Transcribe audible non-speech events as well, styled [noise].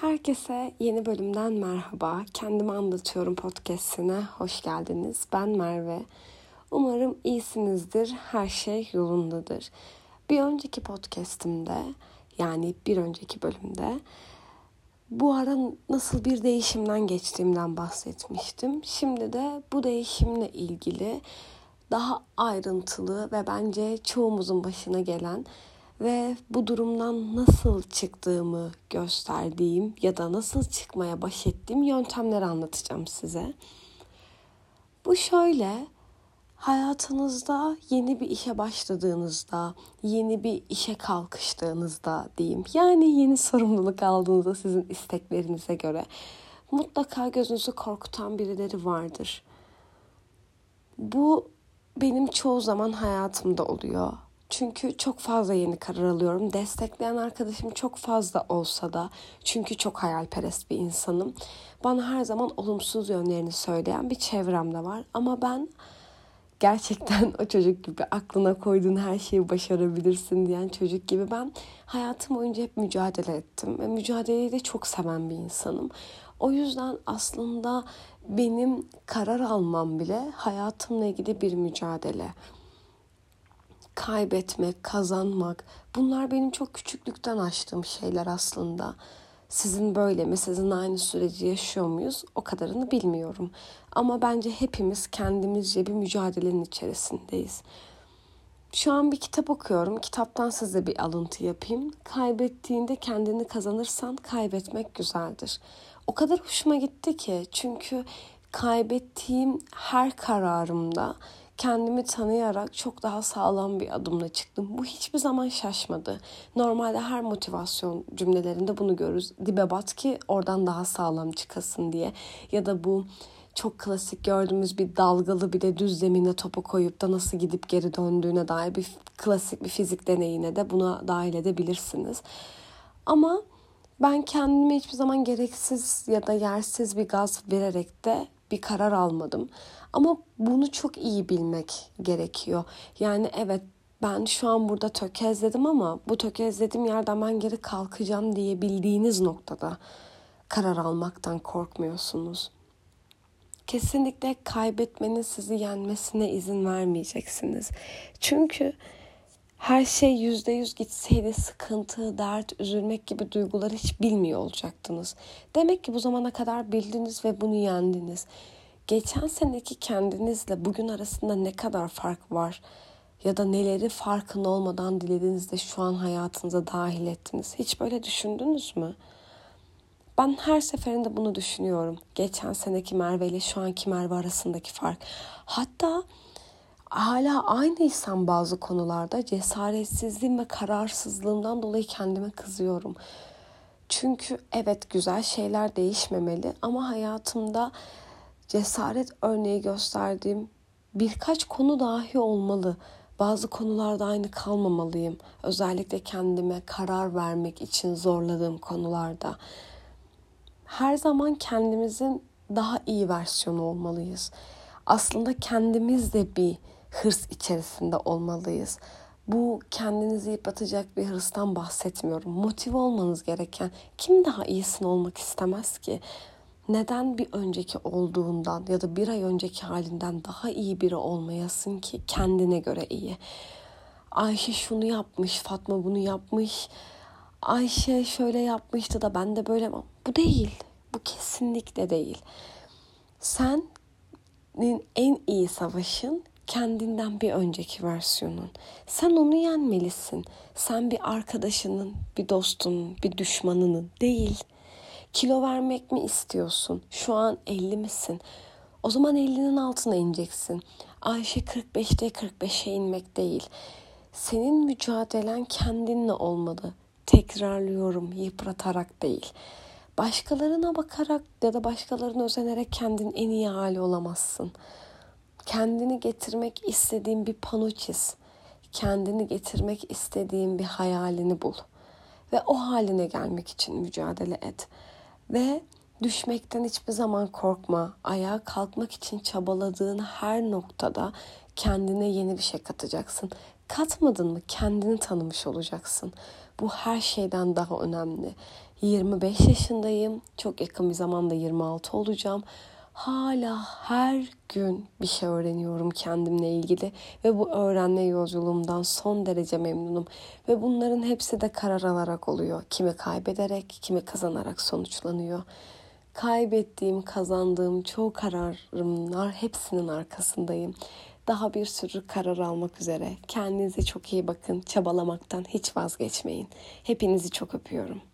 Herkese yeni bölümden merhaba. Kendimi anlatıyorum podcast'ine hoş geldiniz. Ben Merve. Umarım iyisinizdir. Her şey yolundadır. Bir önceki podcast'imde yani bir önceki bölümde bu ara nasıl bir değişimden geçtiğimden bahsetmiştim. Şimdi de bu değişimle ilgili daha ayrıntılı ve bence çoğumuzun başına gelen ve bu durumdan nasıl çıktığımı gösterdiğim ya da nasıl çıkmaya baş ettiğim yöntemleri anlatacağım size. Bu şöyle hayatınızda yeni bir işe başladığınızda, yeni bir işe kalkıştığınızda diyeyim. Yani yeni sorumluluk aldığınızda sizin isteklerinize göre mutlaka gözünüzü korkutan birileri vardır. Bu benim çoğu zaman hayatımda oluyor. Çünkü çok fazla yeni karar alıyorum. Destekleyen arkadaşım çok fazla olsa da çünkü çok hayalperest bir insanım. Bana her zaman olumsuz yönlerini söyleyen bir çevremde var. Ama ben gerçekten [laughs] o çocuk gibi aklına koyduğun her şeyi başarabilirsin diyen çocuk gibi ben hayatım boyunca hep mücadele ettim ve mücadeleyi de çok seven bir insanım. O yüzden aslında benim karar almam bile hayatımla ilgili bir mücadele kaybetmek, kazanmak bunlar benim çok küçüklükten açtığım şeyler aslında. Sizin böyle mi? Sizin aynı süreci yaşıyor muyuz? O kadarını bilmiyorum. Ama bence hepimiz kendimizce bir mücadelenin içerisindeyiz. Şu an bir kitap okuyorum. Kitaptan size bir alıntı yapayım. Kaybettiğinde kendini kazanırsan kaybetmek güzeldir. O kadar hoşuma gitti ki çünkü kaybettiğim her kararımda kendimi tanıyarak çok daha sağlam bir adımla çıktım. Bu hiçbir zaman şaşmadı. Normalde her motivasyon cümlelerinde bunu görürüz. Dibe bat ki oradan daha sağlam çıkasın diye. Ya da bu çok klasik gördüğümüz bir dalgalı bir de düz zemine topu koyup da nasıl gidip geri döndüğüne dair bir klasik bir fizik deneyine de buna dahil edebilirsiniz. Ama ben kendime hiçbir zaman gereksiz ya da yersiz bir gaz vererek de bir karar almadım. Ama bunu çok iyi bilmek gerekiyor. Yani evet ben şu an burada tökezledim ama bu tökezlediğim yerden ben geri kalkacağım diyebildiğiniz noktada karar almaktan korkmuyorsunuz. Kesinlikle kaybetmenin sizi yenmesine izin vermeyeceksiniz. Çünkü her şey yüzde yüz gitseydi sıkıntı, dert, üzülmek gibi duyguları hiç bilmiyor olacaktınız. Demek ki bu zamana kadar bildiniz ve bunu yendiniz. Geçen seneki kendinizle bugün arasında ne kadar fark var? Ya da neleri farkında olmadan dilediğinizde şu an hayatınıza dahil ettiniz. Hiç böyle düşündünüz mü? Ben her seferinde bunu düşünüyorum. Geçen seneki Merve ile şu anki Merve arasındaki fark. Hatta hala aynıysam bazı konularda cesaretsizliğim ve kararsızlığımdan dolayı kendime kızıyorum. Çünkü evet güzel şeyler değişmemeli ama hayatımda cesaret örneği gösterdiğim birkaç konu dahi olmalı. Bazı konularda aynı kalmamalıyım. Özellikle kendime karar vermek için zorladığım konularda. Her zaman kendimizin daha iyi versiyonu olmalıyız. Aslında kendimiz de bir hırs içerisinde olmalıyız. Bu kendinizi yıpratacak bir hırstan bahsetmiyorum. Motive olmanız gereken kim daha iyisin olmak istemez ki? neden bir önceki olduğundan ya da bir ay önceki halinden daha iyi biri olmayasın ki kendine göre iyi. Ayşe şunu yapmış, Fatma bunu yapmış. Ayşe şöyle yapmıştı da ben de böyle bu değil. Bu kesinlikle değil. Senin en iyi savaşın kendinden bir önceki versiyonun. Sen onu yenmelisin. Sen bir arkadaşının, bir dostunun, bir düşmanının değil. Kilo vermek mi istiyorsun? Şu an 50 misin? O zaman 50'nin altına ineceksin. Ayşe 45'te 45'e inmek değil. Senin mücadelen kendinle olmalı. Tekrarlıyorum, yıpratarak değil. Başkalarına bakarak ya da başkalarına özenerek kendin en iyi hali olamazsın. Kendini getirmek istediğin bir pano çiz. Kendini getirmek istediğin bir hayalini bul. Ve o haline gelmek için mücadele et. Ve düşmekten hiçbir zaman korkma. Ayağa kalkmak için çabaladığın her noktada kendine yeni bir şey katacaksın. Katmadın mı kendini tanımış olacaksın. Bu her şeyden daha önemli. 25 yaşındayım. Çok yakın bir zamanda 26 olacağım. Hala her gün bir şey öğreniyorum kendimle ilgili ve bu öğrenme yolculuğumdan son derece memnunum ve bunların hepsi de karar alarak oluyor. Kimi kaybederek, kimi kazanarak sonuçlanıyor. Kaybettiğim, kazandığım çoğu kararımlar hepsinin arkasındayım. Daha bir sürü karar almak üzere. Kendinize çok iyi bakın. Çabalamaktan hiç vazgeçmeyin. Hepinizi çok öpüyorum.